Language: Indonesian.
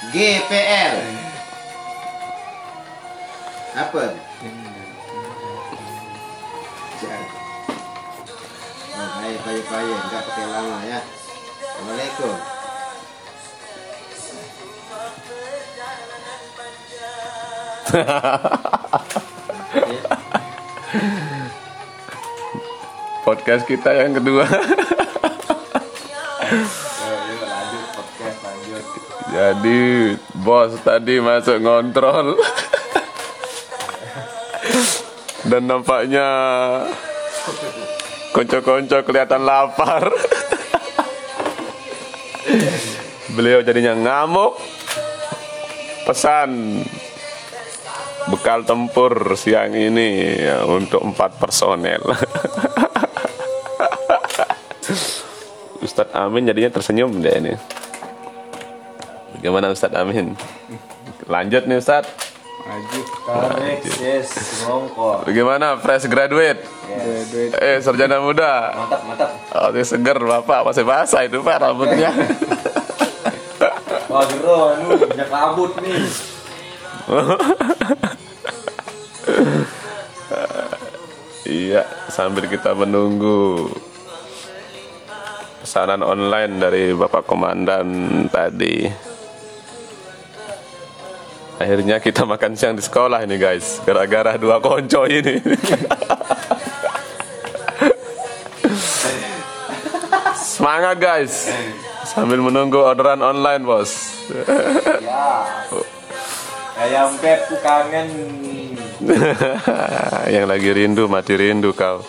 GPL. Apa? Oh, baik, baik, baik. Enggak pakai lama ya. Assalamualaikum. Podcast kita yang kedua. Jadi bos tadi masuk ngontrol dan nampaknya konco-konco kelihatan lapar. Beliau jadinya ngamuk. Pesan bekal tempur siang ini ya, untuk empat personel. Ustadz Amin jadinya tersenyum deh ini. Bagaimana Ustadz Amin? Lanjut nih Ustadz. Lanjut. Tarik yes. Bagaimana fresh graduate? Yes. Eh sarjana muda. Mantap mantap. Oh, ini seger bapak masih basah itu pak rambutnya. Wah gero anu banyak rambut nih. iya, sambil kita menunggu pesanan online dari bapak komandan tadi. Akhirnya kita makan siang di sekolah ini guys, gara-gara dua konco ini. Semangat guys, sambil menunggu orderan online bos. Ya. Ayam beb ku kangen. Yang lagi rindu mati rindu kau.